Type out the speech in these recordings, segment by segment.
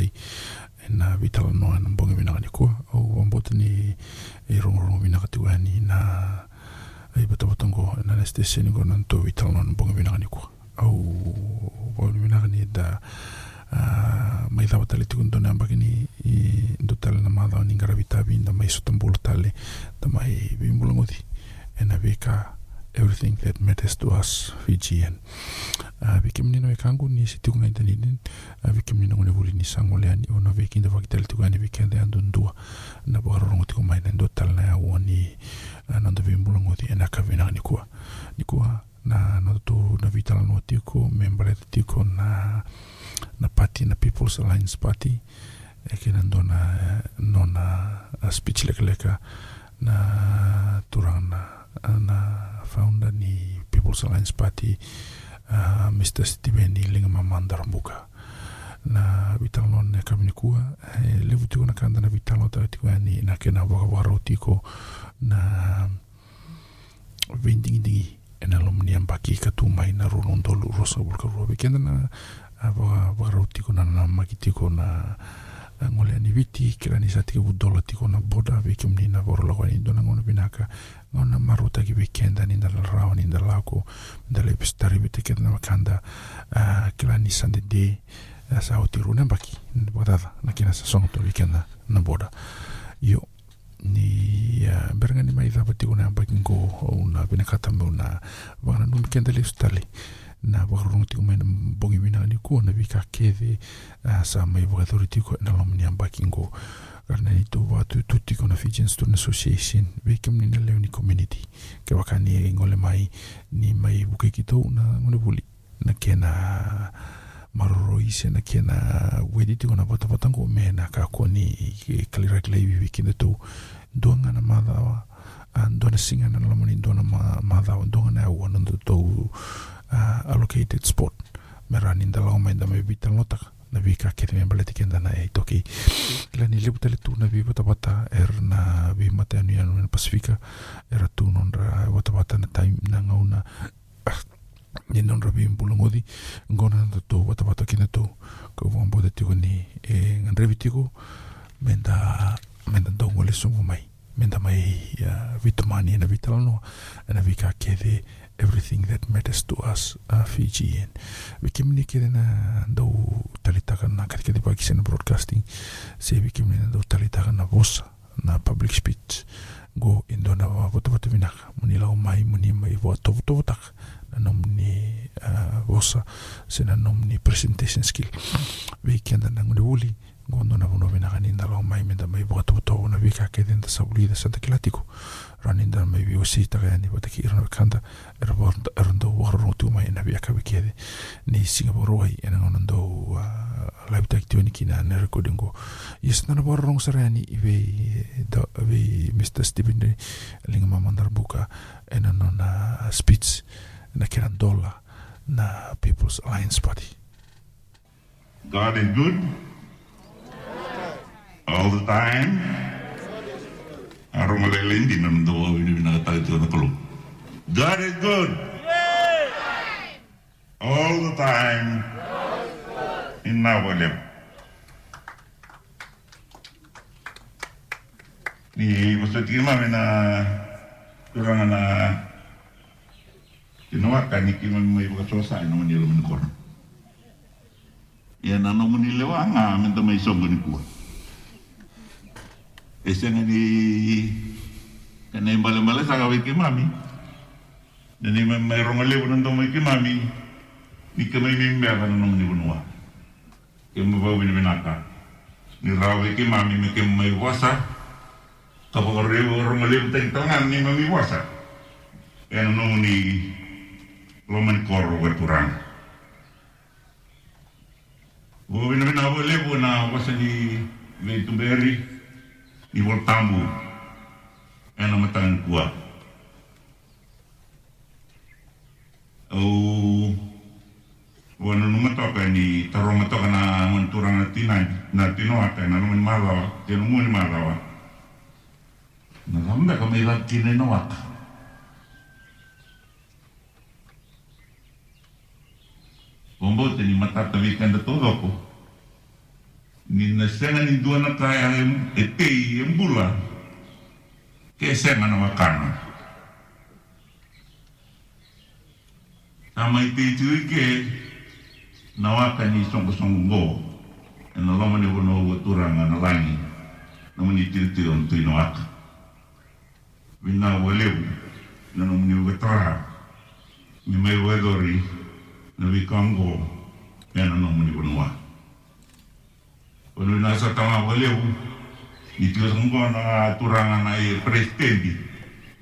ai. Na vitala no na bonga mina ni ko o ambota ni e rongo mina katu ani na ai bata bata ngo na na station ngo na to vitala no bonga mina ni ko au bonga mina ni da mai dava tale tikun tone ambaki ni i do tale na madao ni ngara vitavi da mai sotambulo tale da mai vimbulangodi e na veka everything that matters to us Fijian uh, vikim nino e kangu ni si tuku ngai tani nin uh, vikim nino ngone vuli ni sango lea ni ona veki nda vakitali tuku ani andu ndua na boharorongo tiku mai na ndo tal na ya ua ni nanda vimbula ngoti ena kavina ni kua ni kua na na tu na vitala no tiko membra tiko na na party na People's Alliance Party. E ke na ndona no na speech leka leka na turanga na na founder ni People's Alliance Party uh, Mr. Steven Linga Mamanda Rambuka na vitalo ne kamini kua e levu tiko na kanda na vitalo ta tiko ni na kena waka waro tiko na vindingi ena lomni ambaki ka tu mai na rono ndolu rosa bulka robe kenda na waka waro tiko na na maki tiko na ngole ani viti kira ni sa tiko tiko na boda veki mni na voro lawa ni dona ngona binaka ngona maruta ki weekenda ni ndala rawa ni ndala lako ndala ipistari vete kenda na makanda kila ni sande de sa hoti runa baki wadada na kina sa songo to weekenda na boda. Yo ni uh, berenga ni mai dhapa tiku na ampa kingo o una bina kata me una wana numi kenda le ustali. Na wakarungu tiku mai na bongi mina ni kuo na vika kede uh, sa mai wakadhuri tiku na lomu ni ampa kingo karena itu watu tuti kona Fijian Student Association wekem ni na ni community. Ke wakani ngole mai ni mai buke kito na ngone buli. Na kena maroro ise na kena wedi tiko na vata vata ngo me na ka koni ke kalirak lei vi kina tu donga na madhawa ndona singa na lamoni ndona madhawa ndona na wana ndo tu allocated spot. Merani ndala mai da mai vital notaka na vi ka kere me baleti kenda na e toki la ni lebu tele tu na vi vata vata er na vi mate anu yanu na Pasifika era tu non ra na time na ngauna ni non rabi mbulu ngodi ngona na to wata wata kina to ko wambo de tiko ni e menda menda do ngole sungu mai menda mai vitamani na vitalano na vika kede everything that matters to us uh, Fiji. And we kimni kede na do talitaka na katika di pagi broadcasting. Se we kimni na do talitaka na vosa na public speech. Go indo na wata wata vinaka. Muni lau mai muni mai wa tovu taka na nom ni uh, vosa se na nom ni presentation skill. We kenda na ngune wuli ngondo na nda lau mai mai vika sauli da santa mai irana kanda warro tu mai na vika ni Singapore wai ena ndo uh, live tiwani kina na recording go yes na rong da Mr. Stephen linga buka ena no na speech na na People's Alliance Party. God is good all the time. Arong malalain din naman daw ini binatay ito na kulong. God is good all the time in our life. Ni maksud kima na kurang na Tinawakan ni kima may bakasosa ino manila manukor. Yan ano manila wa nga minta may sogo ni kuwa. eseni kene mbale mbale saka wiki mami. Nene me me rongale bunan tomo iki mami. Ni keme mi mbe akan nom ni bunwa keme ba wini menaka ni rawe iki mami me keme mai wasa kapa kore rongale butang tangan ni mami wasa en nom ni lomen koro berkurang. Wo wina wina wo lebo na wasa ni veitumberi e voltamos ela matangua o o ano numa toca ni taro uma toca na montura na tina na tinoata na numa malawa tino muni malawa na lamba kama ila tina noata Bombo teni matata vikanda todo ko. Ni nasenga ni dua na kaya e tei e mbula. Ke senga na wakana. Tama i tei tui ke na waka ni songo songo ngo. E na loma ni wono ua turanga na langi. Na mani tiri on tui na waka. Wina ua lewu. Na no mani ua traha. Ni mai ua edori na muni bunua. Ono na sa tama waleu olonasa tamavaleu nitilasagona atoragana e presidente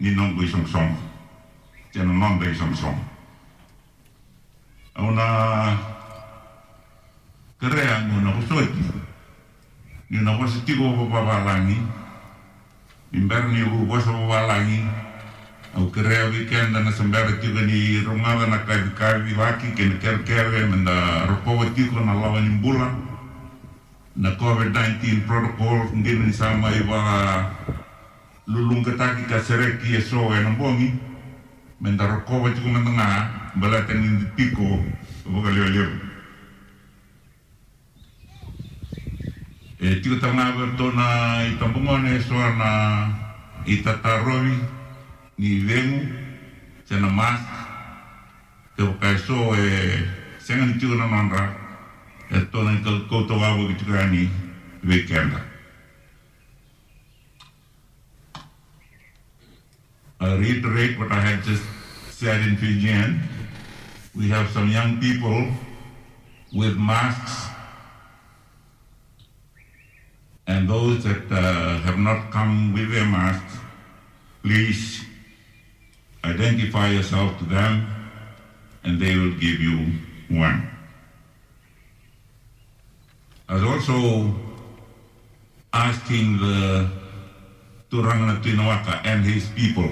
ninongo isomosomo tena nonda isomosomo auna kereangu na kosoiti ni na wasi tiko papavalangi imber ni u wasa papalangi au kerea weekend na sembera tiko ni rongada na kavi kavi waki kena ker ker menda rokowa tiko na lawa nimbulang na COVID-19 protocol ngini sama iba lulung ketaki kasereki eso enambongi mentar COVID cukup menengah balatan di piko bukan lewat E eh, tiko tanga bertona itampungone eh, suarna itatarowi ni vengu cana mas. Teo kaiso e eh, sengan tiko na e tona ni ko to wa wo ki tukani weekend I reiterate what I had just said in Fijian. We have some young people with masks, and those that uh, have not come with their masks, please identify yourself to them, and they will give you one. I was also asking the Turangana Tinawaka and his people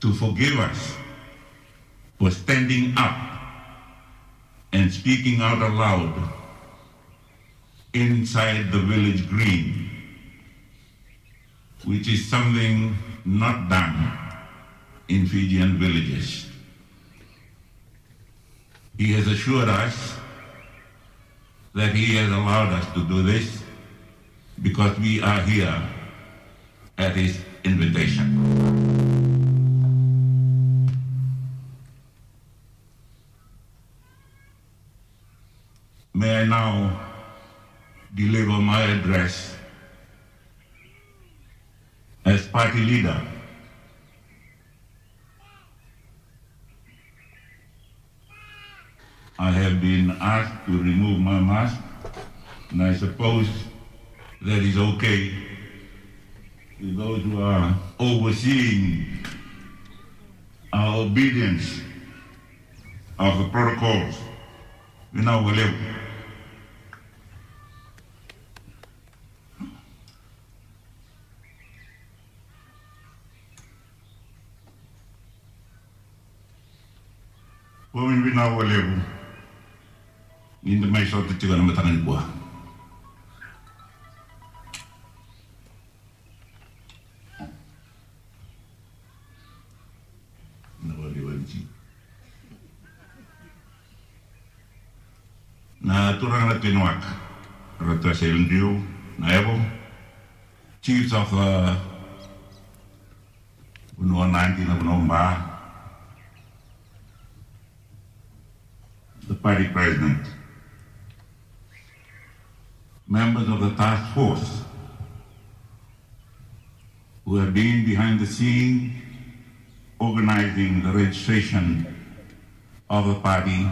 to forgive us for standing up and speaking out aloud inside the village green, which is something not done in Fijian villages. He has assured us that he has allowed us to do this because we are here at his invitation. May I now deliver my address as party leader. I have been asked to remove my mask, and I suppose that is okay with those who are overseeing our obedience of the protocols in our level. Women we now level. Hindi may short at tiga na matangan ko. Nawaliwanji. Na turang na tinuak. Rata sa Ildiu, na Evo, chiefs of uh, Unua 19 of Nomba, the party president, members of the task force who have been behind the scene organizing the registration of the party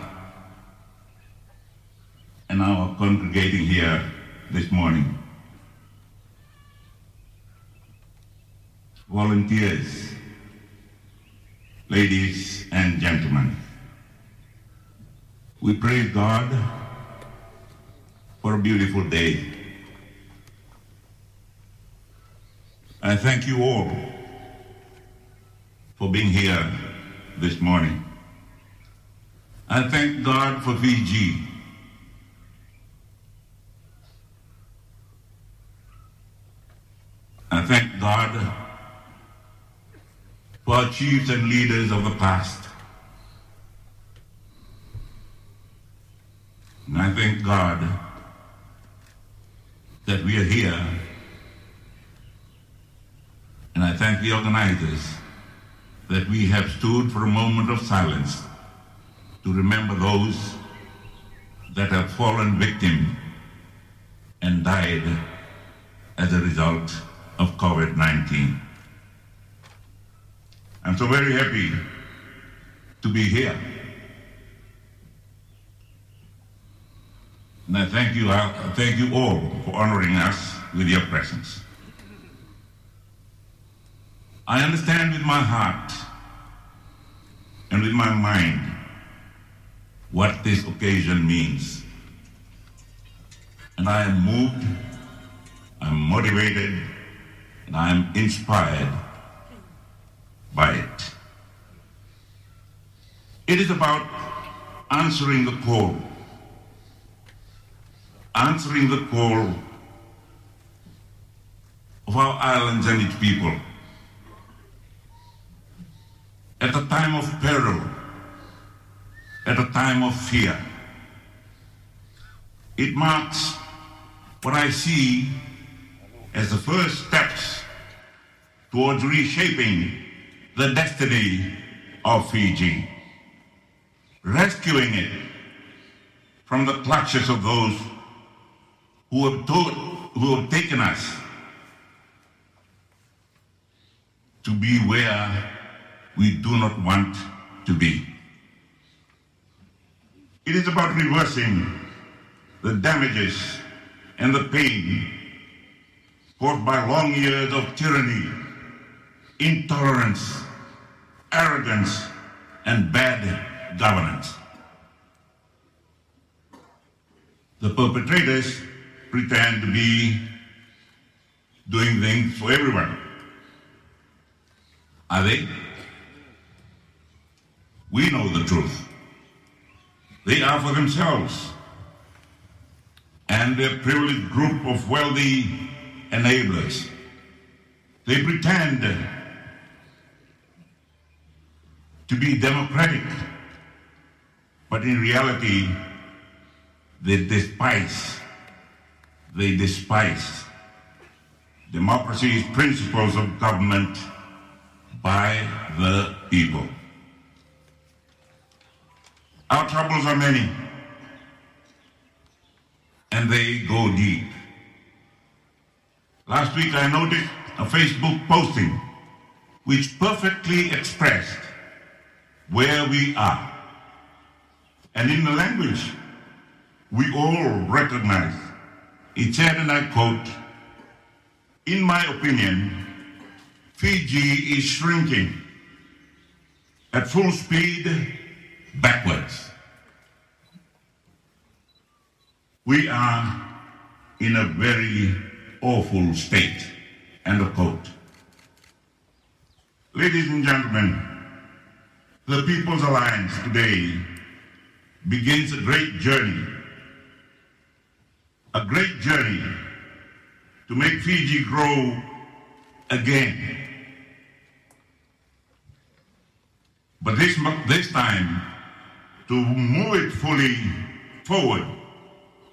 and now congregating here this morning. Volunteers, ladies and gentlemen. We praise God for a beautiful day. I thank you all for being here this morning. I thank God for Fiji. I thank God for our chiefs and leaders of the past. And I thank God that we are here. And I thank the organizers that we have stood for a moment of silence to remember those that have fallen victim and died as a result of COVID-19. I'm so very happy to be here. And I thank you, I thank you all for honoring us with your presence. I understand with my heart and with my mind what this occasion means. And I am moved, I'm motivated, and I am inspired by it. It is about answering the call answering the call of our islands and its people. At a time of peril, at a time of fear, it marks what I see as the first steps towards reshaping the destiny of Fiji, rescuing it from the clutches of those who have, told, who have taken us to be where we do not want to be. It is about reversing the damages and the pain caused by long years of tyranny, intolerance, arrogance, and bad governance. The perpetrators pretend to be doing things for everyone. Are they? We know the truth. They are for themselves and their privileged group of wealthy enablers. They pretend to be democratic, but in reality, they despise, they despise democracy's principles of government by the people. Our troubles are many, and they go deep. Last week I noticed a Facebook posting which perfectly expressed where we are. And in the language we all recognize, it said, and I quote, in my opinion, Fiji is shrinking at full speed backwards. We are in a very awful state. End of quote. Ladies and gentlemen, the People's Alliance today begins a great journey. A great journey to make Fiji grow again. But this, this time, to move it fully forward,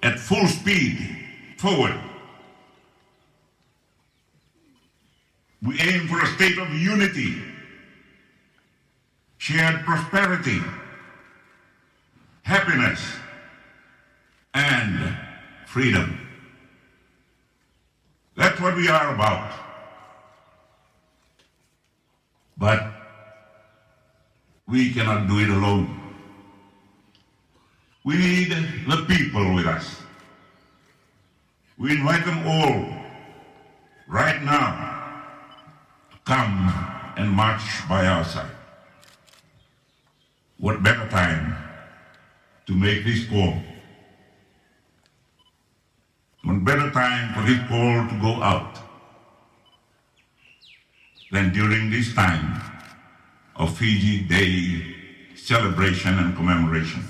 at full speed forward. We aim for a state of unity, shared prosperity, happiness, and freedom. That's what we are about. But we cannot do it alone. We need the people with us. We invite them all right now to come and march by our side. What better time to make this call? What better time for this call to go out than during this time of Fiji Day celebration and commemoration,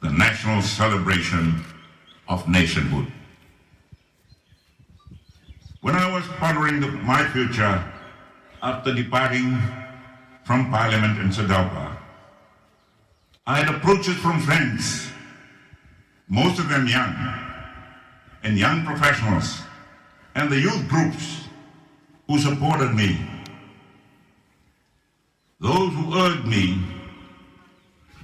the national celebration of nationhood. When I was pondering the, my future after departing from Parliament in Sedalpa, I had approaches from friends, most of them young, and young professionals, and the youth groups who supported me. Those who urged me,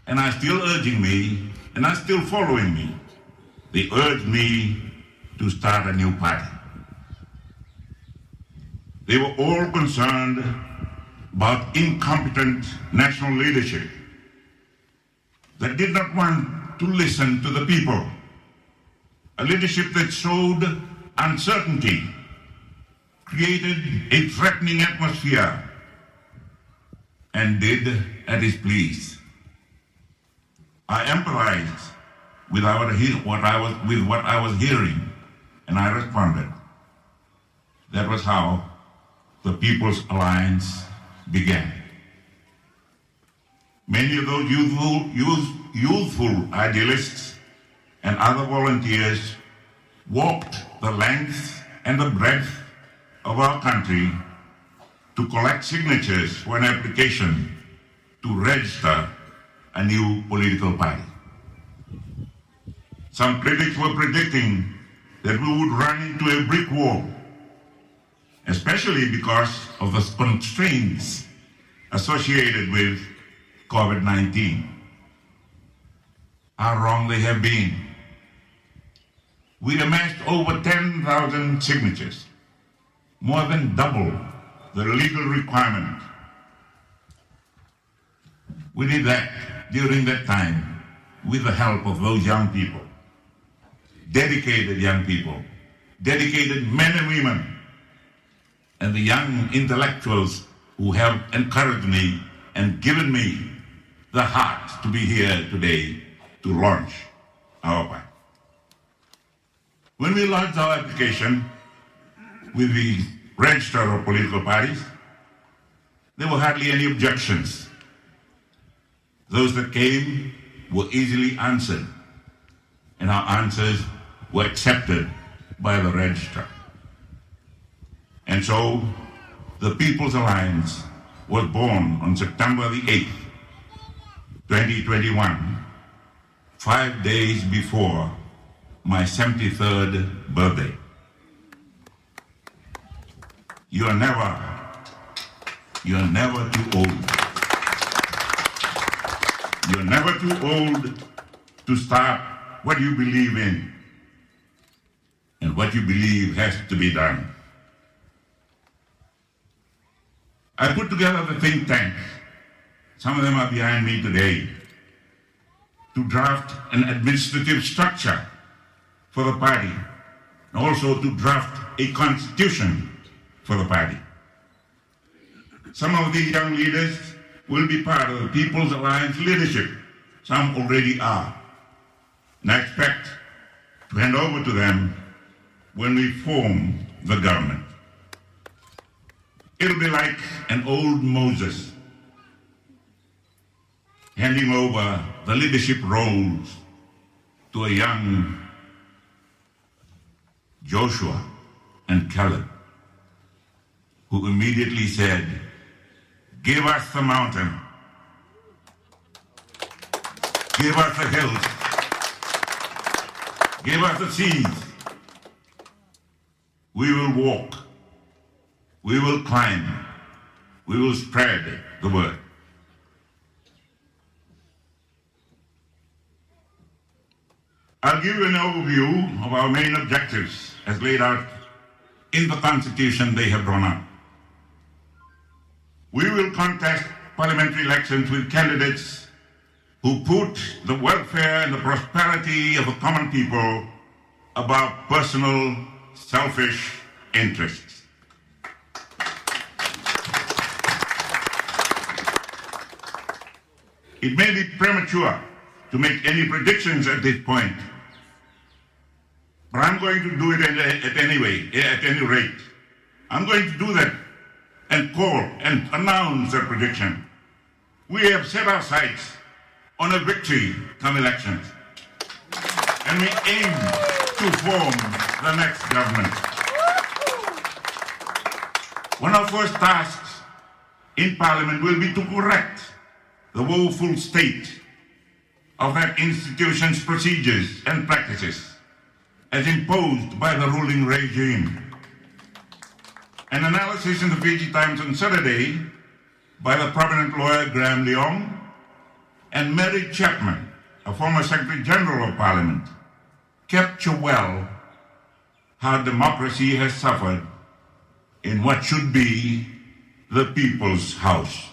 and are still urging me, and are still following me, they urged me to start a new party. They were all concerned about incompetent national leadership that did not want to listen to the people. A leadership that showed uncertainty, created a threatening atmosphere, and did at his pleased. I empathized with what I was with what I was hearing, and I responded. That was how the People's Alliance began. Many of those youthful, youth, youthful idealists and other volunteers walked the length and the breadth of our country to collect signatures for an application to register a new political party. Some critics were predicting that we would run into a brick wall especially because of the constraints associated with COVID 19. How wrong they have been. We amassed over 10,000 signatures, more than double the legal requirement. We did that during that time with the help of those young people, dedicated young people, dedicated men and women, and the young intellectuals who have encouraged me and given me the heart to be here today to launch our party. When we launched our application with the register of political parties, there were hardly any objections. Those that came were easily answered, and our answers were accepted by the register. And so the People's Alliance was born on September the 8th, 2021, five days before my 73rd birthday. You are never, you are never too old. You are never too old to start what you believe in. And what you believe has to be done. I put together the think tank. Some of them are behind me today. To draft an administrative structure for the party. And also to draft a constitution for the party. Some of these young leaders will be part of the People's Alliance leadership. Some already are. And I expect to hand over to them when we form the government. It'll be like an old Moses handing over the leadership roles to a young Joshua and Caleb, who immediately said, Give us the mountain, give us the hills, give us the seas. We will walk we will climb. We will spread the word. I'll give you an overview of our main objectives as laid out in the Constitution they have drawn up. We will contest parliamentary elections with candidates who put the welfare and the prosperity of the common people above personal, selfish interests. It may be premature to make any predictions at this point, but I'm going to do it at, any way, at any rate. I'm going to do that and call and announce a prediction. We have set our sights on a victory come elections. And we aim to form the next government. One of our first tasks in Parliament will be to correct the woeful state of that institution's procedures and practices as imposed by the ruling regime. An analysis in the Fiji Times on Saturday by the prominent lawyer Graham Leung and Mary Chapman, a former Secretary General of Parliament, capture well how democracy has suffered in what should be the people's house,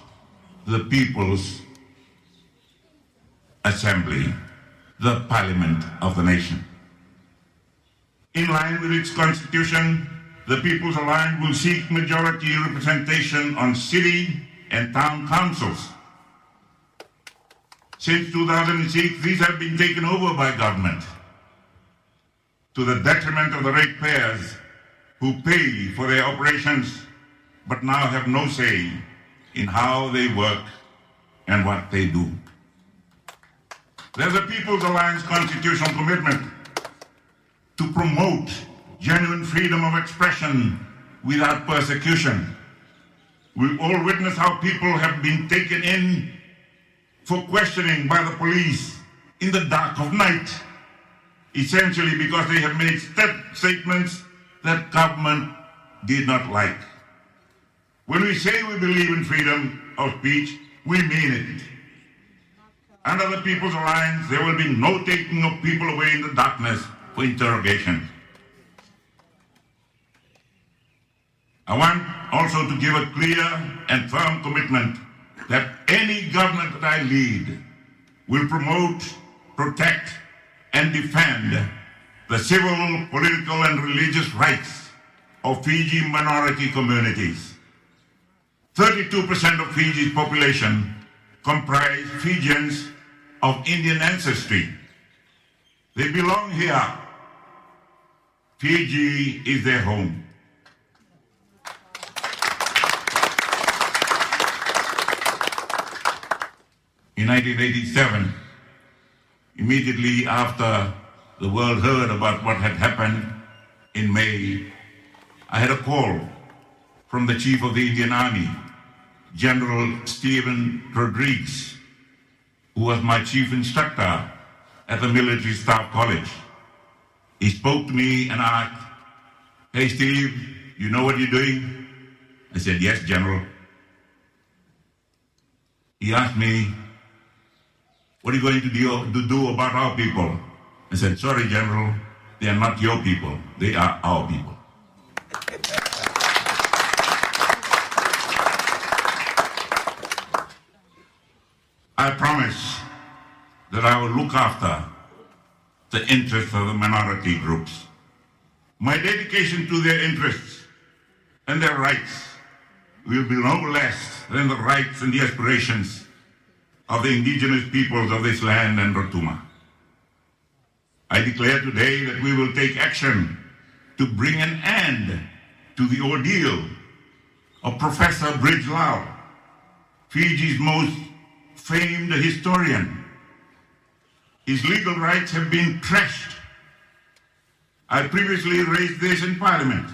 the people's assembly, the parliament of the nation. In line with its constitution, the People's Alliance will seek majority representation on city and town councils. Since 2006, these have been taken over by government to the detriment of the ratepayers who pay for their operations but now have no say in how they work and what they do. There's a People's Alliance constitutional commitment to promote genuine freedom of expression without persecution. We've all witness how people have been taken in for questioning by the police in the dark of night, essentially because they have made st- statements that government did not like. When we say we believe in freedom of speech, we mean it. Under the People's Alliance, there will be no taking of people away in the darkness for interrogation. I want also to give a clear and firm commitment that any government that I lead will promote, protect, and defend the civil, political, and religious rights of Fiji minority communities. 32% of Fiji's population comprise Fijians of Indian ancestry. They belong here. Fiji is their home. In 1987, immediately after the world heard about what had happened in May, I had a call from the Chief of the Indian Army, General Stephen Rodrigues, who was my chief instructor at the Military Staff College. He spoke to me and asked, Hey Steve, you know what you're doing? I said, Yes, General. He asked me, What are you going to do, to do about our people? I said, Sorry, General, they are not your people, they are our people. I promise that I will look after the interests of the minority groups. My dedication to their interests and their rights will be no less than the rights and the aspirations of the indigenous peoples of this land and Rotuma. I declare today that we will take action to bring an end to the ordeal of Professor Brij Lal, Fiji's most famed historian. His legal rights have been trashed. I previously raised this in Parliament.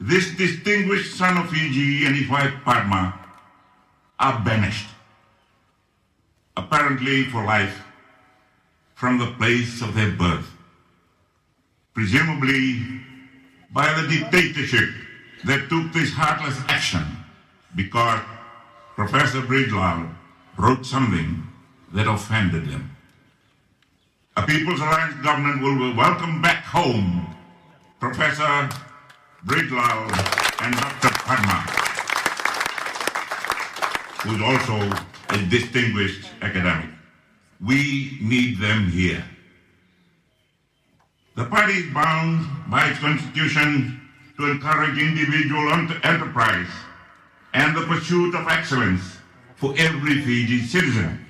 This distinguished son of Fiji and his wife Padma are banished, apparently for life, from the place of their birth, presumably by the dictatorship that took this heartless action because Professor Brij Lal wrote something that offended them. A People's Alliance government will welcome back home Professor Brij Lal and Dr. Padma, who is also a distinguished academic. We need them here. The party is bound by its constitution to encourage individual enterprise and the pursuit of excellence for every Fiji citizen.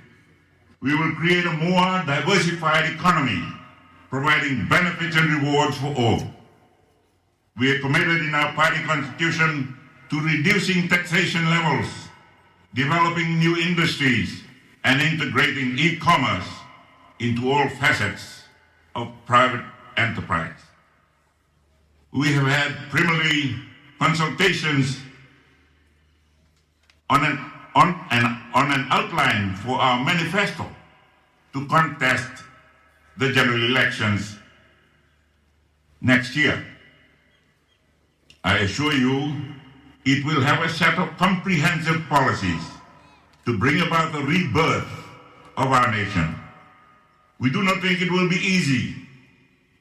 We will create a more diversified economy, providing benefits and rewards for all. We are committed in our party constitution to reducing taxation levels, developing new industries, and integrating e-commerce into all facets of private enterprise. We have had preliminary consultations on an, on, an, on an outline for our manifesto to contest the general elections next year. I assure you, it will have a set of comprehensive policies to bring about the rebirth of our nation. We do not think it will be easy,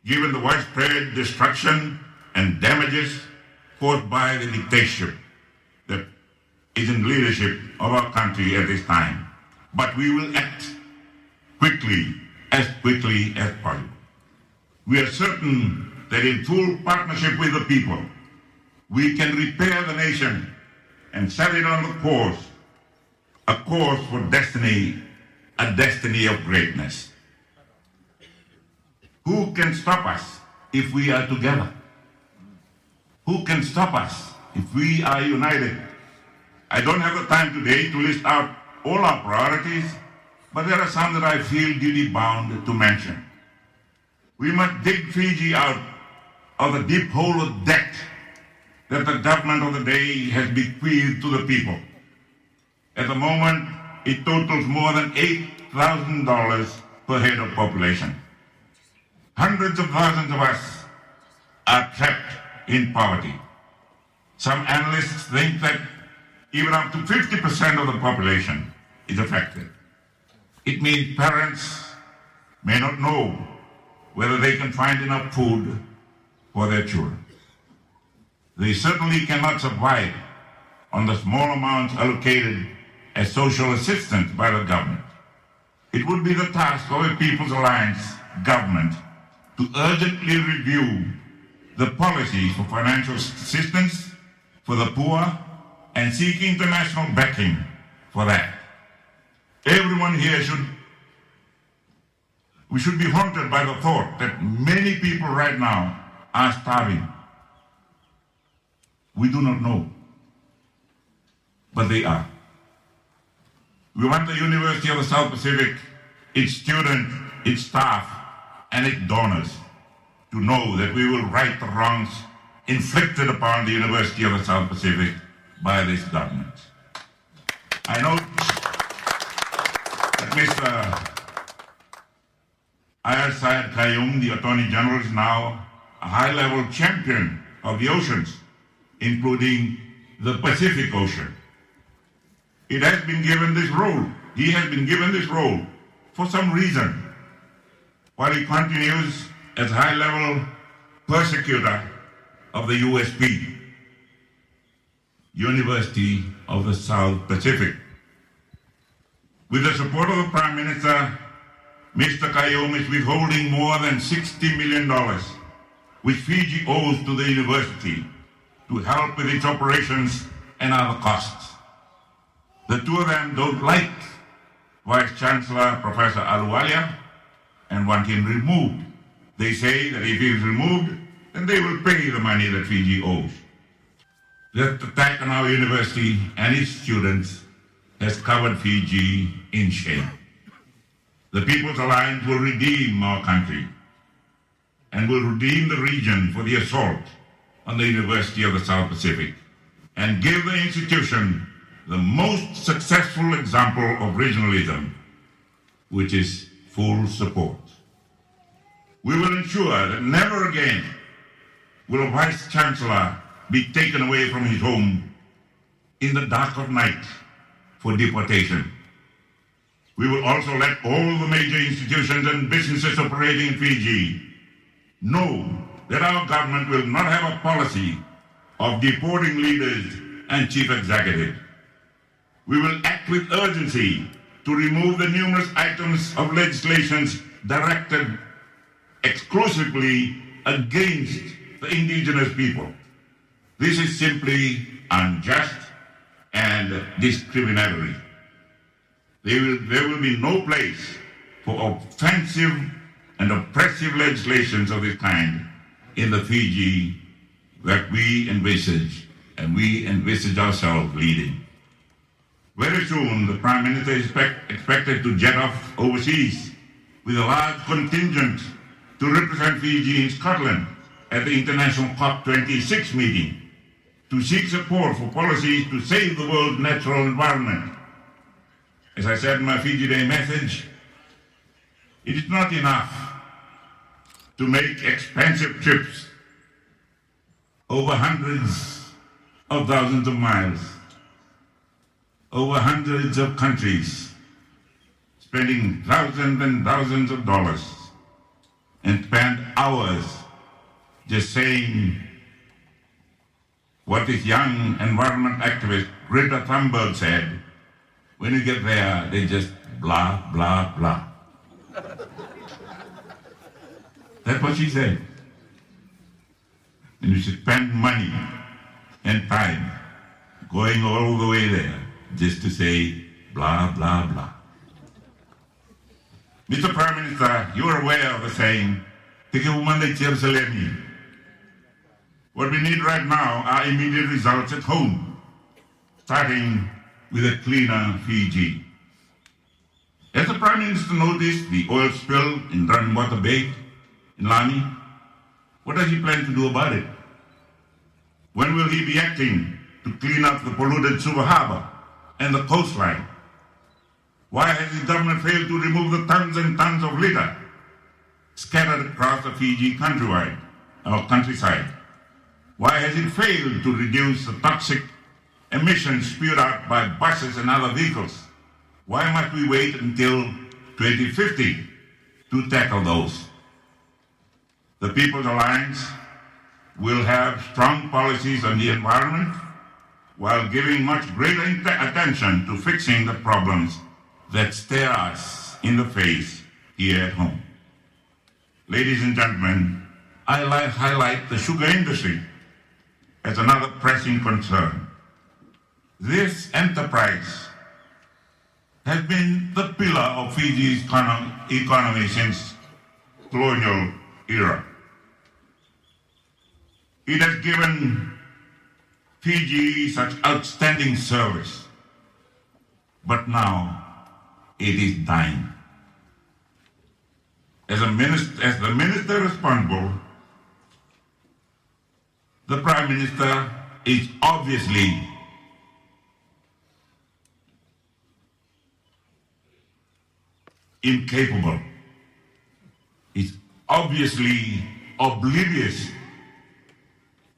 given the widespread destruction and damages caused by the dictatorship is in leadership of our country at this time. But we will act quickly, as quickly as possible. We are certain that in full partnership with the people, we can repair the nation and set it on the course, a course for destiny, a destiny of greatness. Who can stop us if we are together? Who can stop us if we are united? I don't have the time today to list out all our priorities, but there are some that I feel duty bound to mention. We must dig Fiji out of the deep hole of debt that the government of the day has bequeathed to the people. At the moment, it totals more than $8,000 per head of population. Hundreds of thousands of us are trapped in poverty. Some analysts think that even up to 50% of the population is affected. It means parents may not know whether they can find enough food for their children. they certainly cannot survive on the small amounts allocated as social assistance by the government. It would be the task of a People's Alliance government to urgently review the policies for financial assistance for the poor and seek international backing for that. Everyone here should, we should be haunted by the thought that many people right now are starving. We do not know, but they are. We want the University of the South Pacific, its students, its staff, and its donors to know that we will right the wrongs inflicted upon the University of the South Pacific by this government. I know that Mr. Aiyaz Sayed the Attorney General, is now a high-level champion of the oceans, including the Pacific Ocean. It has been given this role. He has been given this role for some reason, while he continues as high-level persecutor of the USP, University of the South Pacific. With the support of the Prime Minister, Mr. Khaiyum is withholding more than $60 million, which Fiji owes to the university to help with its operations and other costs. The two of them don't like Vice Chancellor Professor Ahluwalia and want him removed. They say that if he is removed, then they will pay the money that Fiji owes. The attack on our university and its students has covered Fiji in shame. The People's Alliance will redeem our country and will redeem the region for the assault on the University of the South Pacific and give the institution the most successful example of regionalism, which is full support. We will ensure that never again will a Vice Chancellor be taken away from his home in the dark of night for deportation. We will also let all the major institutions and businesses operating in Fiji know that our government will not have a policy of deporting leaders and chief executives. We will act with urgency to remove the numerous items of legislations directed exclusively against the indigenous people. This is simply unjust and discriminatory. There will, there will be no place for offensive and oppressive legislations of this kind in the Fiji that we envisage and we envisage ourselves leading. Very soon, the Prime Minister is expect, expected to jet off overseas with a large contingent to represent Fiji in Scotland at the International COP26 meeting to seek support for policies to save the world's natural environment. As I said in my Fiji Day message, it is not enough to make expensive trips over hundreds of thousands of miles, over hundreds of countries, spending thousands and thousands of dollars, and spend hours just saying what this young environment activist Greta Thunberg said. When you get there, they just blah, blah, blah. That's what she said. And you should spend money and time going all the way there just to say blah, blah, blah. Mr. Prime Minister, you are aware of the saying, take a woman like Jerusalem. What we need right now are immediate results at home, starting with a cleaner Fiji. As the Prime Minister noticed the oil spill in Runwater Bay in Lami, what does he plan to do about it? When will he be acting to clean up the polluted Suva Harbor and the coastline? Why has his government failed to remove the tons and tons of litter scattered across the Fiji countrywide, our countryside? Why has it failed to reduce the toxic emissions spewed out by buses and other vehicles? Why must we wait until 2050 to tackle those? The People's Alliance will have strong policies on the environment while giving much greater attention to fixing the problems that stare us in the face here at home. Ladies and gentlemen, I like highlight the sugar industry as another pressing concern. This enterprise has been the pillar of Fiji's economy since colonial era. It has given Fiji such outstanding service, but now it is dying. As, minister, as the minister responsible, the prime minister is obviously incapable. Is obviously oblivious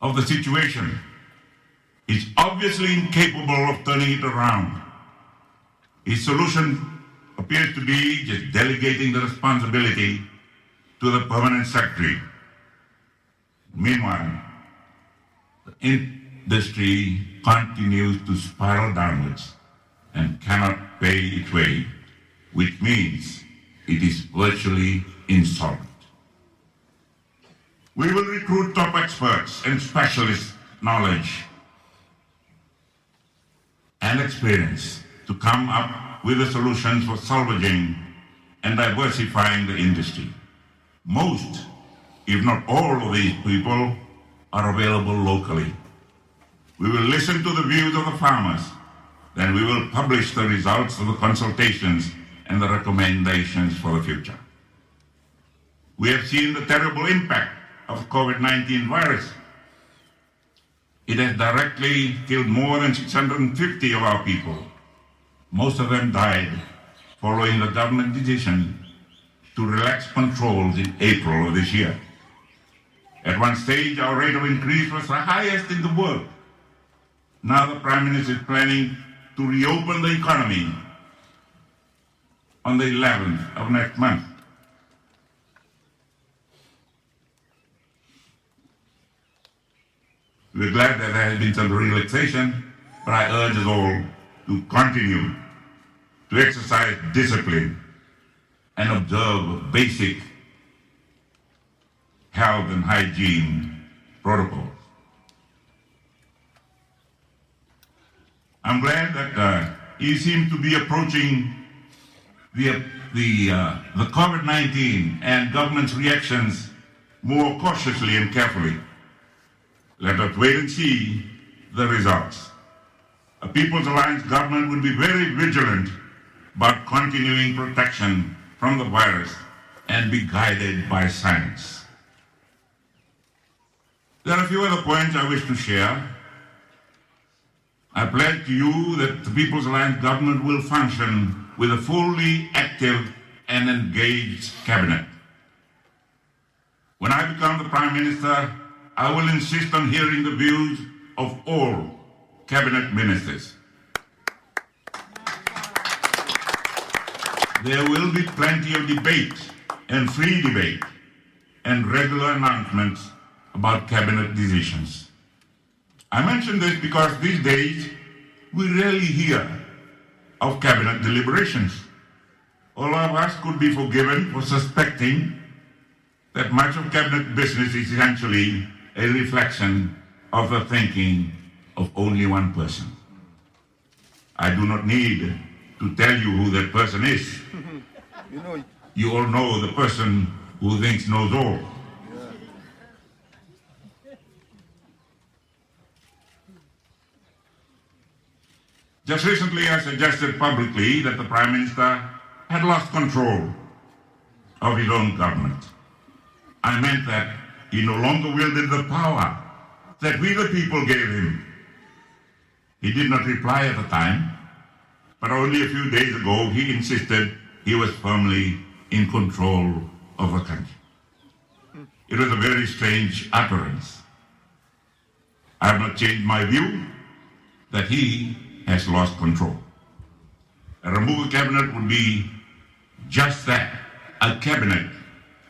of the situation. Is obviously incapable of turning it around. His solution appears to be just delegating the responsibility to the permanent secretary. Meanwhile, industry continues to spiral downwards and cannot pay its way, which means it is virtually insolvent. We will recruit top experts and specialist knowledge and experience to come up with the solutions for salvaging and diversifying the industry. Most, if not all of these people are available locally. We will listen to the views of the farmers. Then we will publish the results of the consultations and the recommendations for the future. We have seen the terrible impact of COVID-19 virus. It has directly killed more than 650 of our people. Most of them died following the government decision to relax controls in April of this year. At one stage, our rate of increase was the highest in the world. Now the Prime Minister is planning to reopen the economy on the 11th of next month. We're glad that there has been some relaxation, but I urge us all to continue to exercise discipline and observe basic health and hygiene protocols. I'm glad that uh, he seems to be approaching the, the, uh, the COVID-19 and government's reactions more cautiously and carefully. Let us wait and see the results. A People's Alliance government will be very vigilant about continuing protection from the virus and be guided by science. There are a few other points I wish to share. I pledge to you that the People's Alliance government will function with a fully active and engaged cabinet. When I become the Prime Minister, I will insist on hearing the views of all cabinet ministers. There will be plenty of debate and free debate and regular announcements about cabinet decisions. I mention this because these days we rarely hear of cabinet deliberations. All of us could be forgiven for suspecting that much of cabinet business is essentially a reflection of the thinking of only one person. I do not need to tell you who that person is. You know, You all know the person who thinks knows all. Just recently, I suggested publicly that the Prime Minister had lost control of his own government. I meant that he no longer wielded the power that we the people gave him. He did not reply at the time, but only a few days ago he insisted he was firmly in control of the country. It was a very strange utterance. I have not changed my view that he has lost control. A Rabuka cabinet would be just that, a cabinet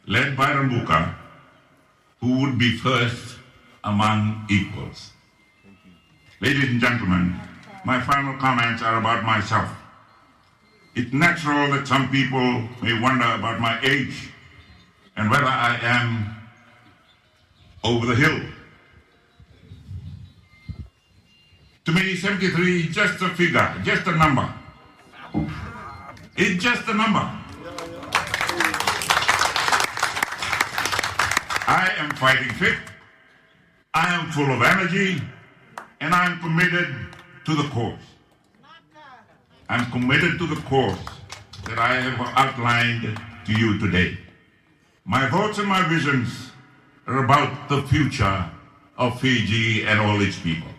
led by Rabuka who would be first among equals. Ladies and gentlemen, my final comments are about myself. It's natural that some people may wonder about my age and whether I am over the hill. To me, 73 is just a figure, just a number. It's just a number. I am fighting fit, I am full of energy, and I am committed to the cause. I'm committed to the course that I have outlined to you today. My thoughts and my visions are about the future of Fiji and all its people.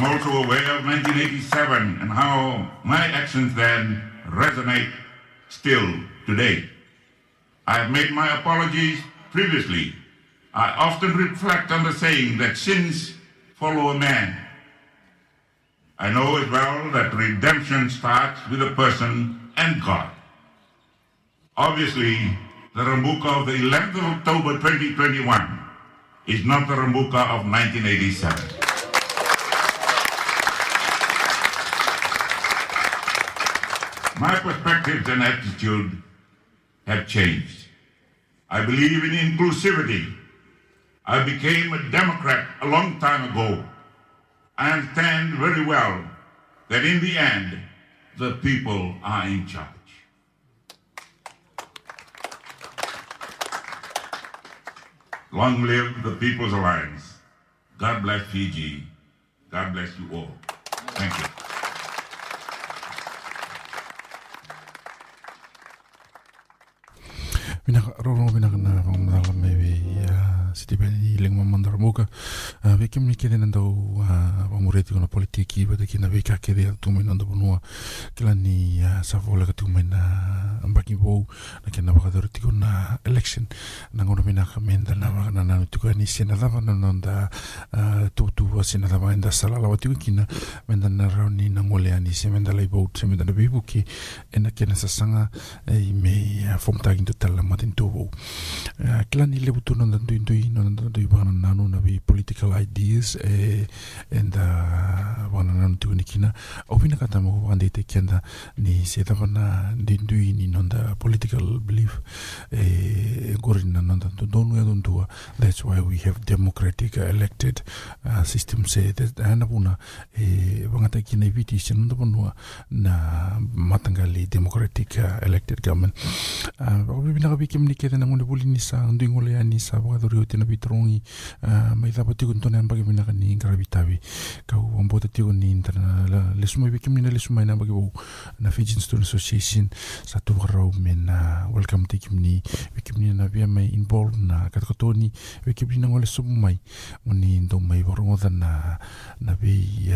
I'm also aware of 1987 and how my actions then resonate still today. I have made my apologies previously. I often reflect on the saying that sins follow a man. I know as well that redemption starts with a person and God. Obviously, the Rabuka of the 11th of October 2021 is not the Rabuka of 1987. My perspectives and attitude have changed. I believe in inclusivity. I became a Democrat a long time ago. I understand very well that in the end, the people are in charge. Long live the People's Alliance. God bless Fiji. God bless you all. Thank you. Minag roro minag na eh, pang dalam mewe ya siti die lingma mandar ve kim ni kede nandau pangureti kona politiki bata kina ve ka kede atu mai nanda panua kila ni sa fola ka tu mai na ambaki bou na kena wakadori tiko na election. Na ngono minaka menda na waka na nanu tiko ni sena lava na nanda tu tu wa sena lava enda salala wa tiko kina menda na rauni na ngole ani se menda lai bou se menda na bibuki ena kena sasanga i me fomtagin tu tala matin tu bou. Kila ni lebu tu nanda tu indui nanda tu ibana nanu na vi political ideas e enda wana nanu tu ni kina. Opina kata mo wande te kenda ni se ta na dindui ni nonda political belief e gori na nonda tu donu ya dundua that's why we have democratic uh, elected uh, system se ana puna e wangata kina viti se nonda na democratic uh, elected government. Uh, obi bina kabi kim kete na ngone buli ni sa ndu ngole ani sa wa dori o tena bitrongi uh, mai da pati kun tone ambagi bina ni ngarabi tabi ka u ambota ti ni interna le suma bi kim ni le suma na ambagi bo na Fijian Student Association sa tu rau men na welcome ti kim ni bi kim ni na via mai involved na katakotoni bi kim ni na ngole sumu mai moni ndo mai borongo na na bi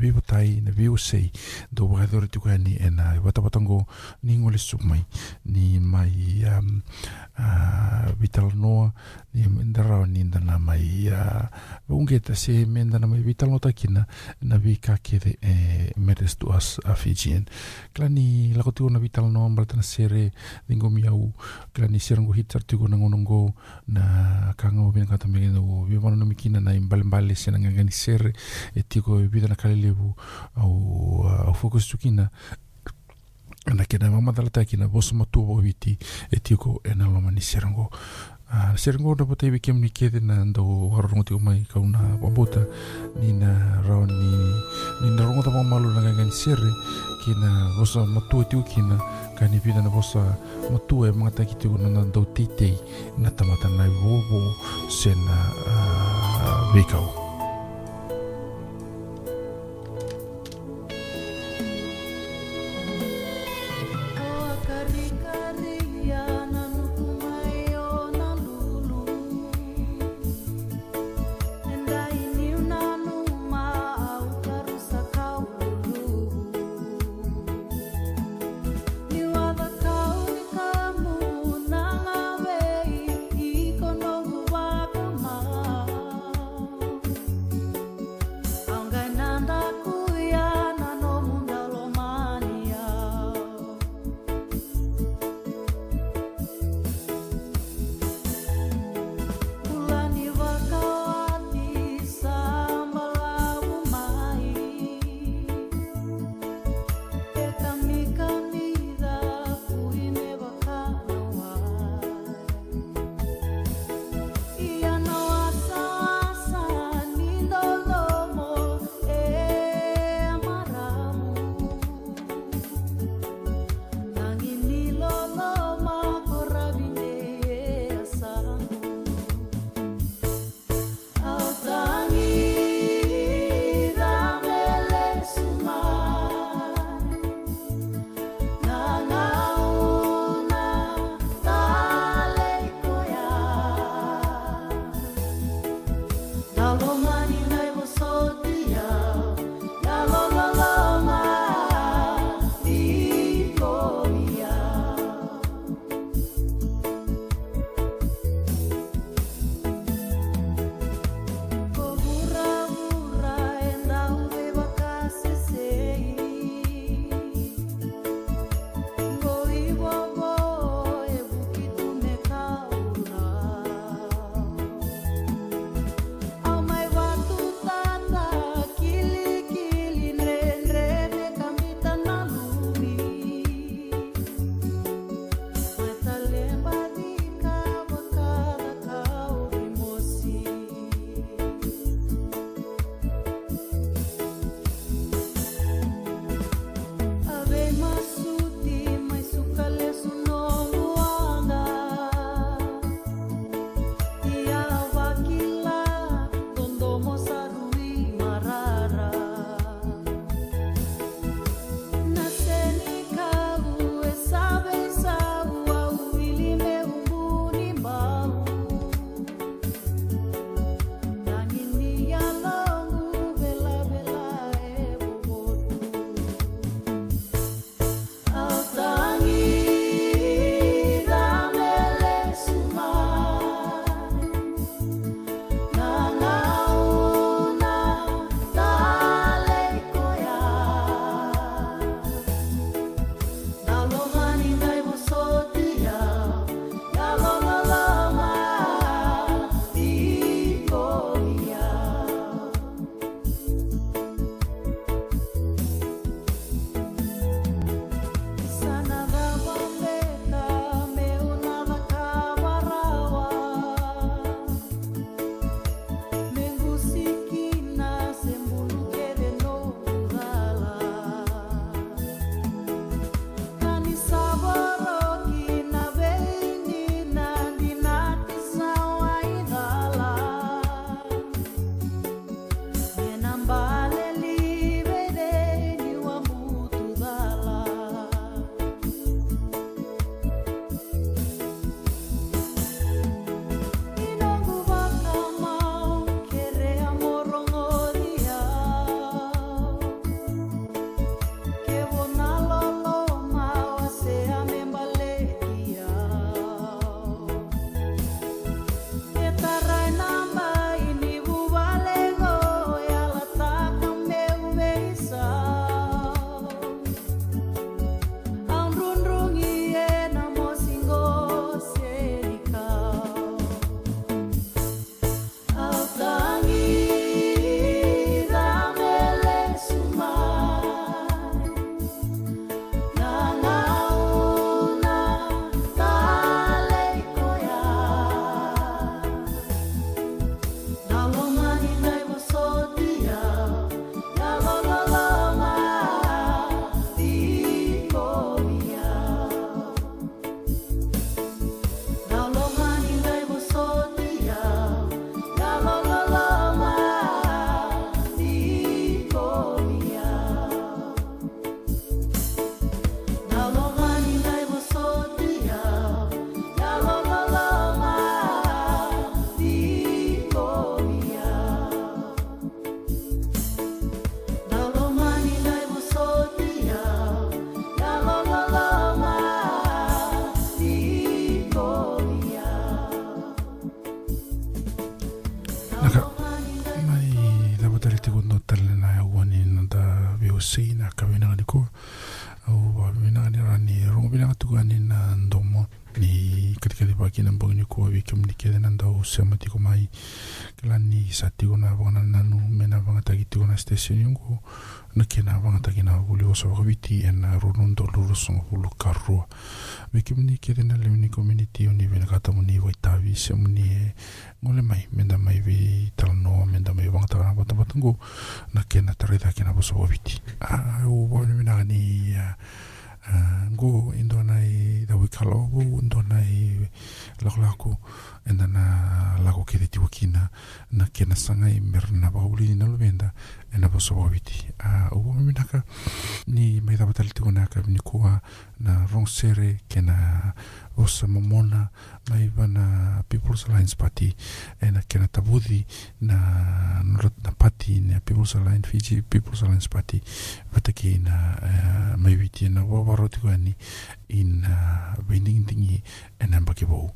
bi botai na bi usei do wa dori ti ni ena wata watango ni ngole sumu mai ni mai um, uh, vital noa ia da raha nindana mai ia ungeta se mendana mai vitalotakina na vikakere e meres tuas a fijian klani lakotigona vitalanoa baratana sere dingomi au klani serengo hitar tigona ngonongo na kanga ovinakata megenau vivanona mikina na imbalembale se nagagani sere e tigo e vidana kalelevu au au fokus tukina na kena mamadala takina voso matua voaviti e tigo e na loma ni serengo a serango na pote bi kem ni kede na ndo warongo tiko mai kauna wabota ni na rao ni ni na rongo tamo malu na ngani sere kina boso matu e tiko kina ka ni pida na boso matu e mga taki tiko na ndo titei na tamata na bobo sena uh, vikau o sa witi en na ronundo luru songo hulu karua wi kem ni kede na leuni community o ni vina kata muni wai tavi se muni e ngole mai menda mai vi tala no menda mai vanga tala na bata bata ngo na ke na tarida ke na bosa witi a o wani mina ni ngo indo nai da wikalo go indo nai lakolako enda na lako ke te wakina na ke na sanga i mer na bauli na luvenda e na bosa wawiti a o wami minaka ni mai da batali tiko naka ni kua na rong sere ke na osa momona mai wana People's Alliance Party e na ke na tabudi na na party na People's Alliance Fiji People's Alliance Party vataki na uh, mai viti na wawaro tiko ani in uh, winding e na mbaki wau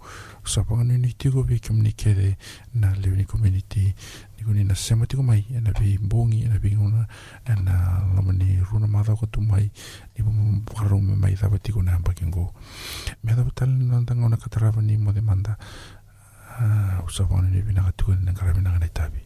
sa panganu ni tiko vi communicate na leweni community ni kuni na sema tiko mai e na vi mbongi e na vi ngona e na lamani runa mada ko tu mai ni mo paro me mai da tiko na mbaki ngo me da tal na tanga na katarava ni mo demanda uh, sa panganu ni vina katuko na karabi na ngai tabi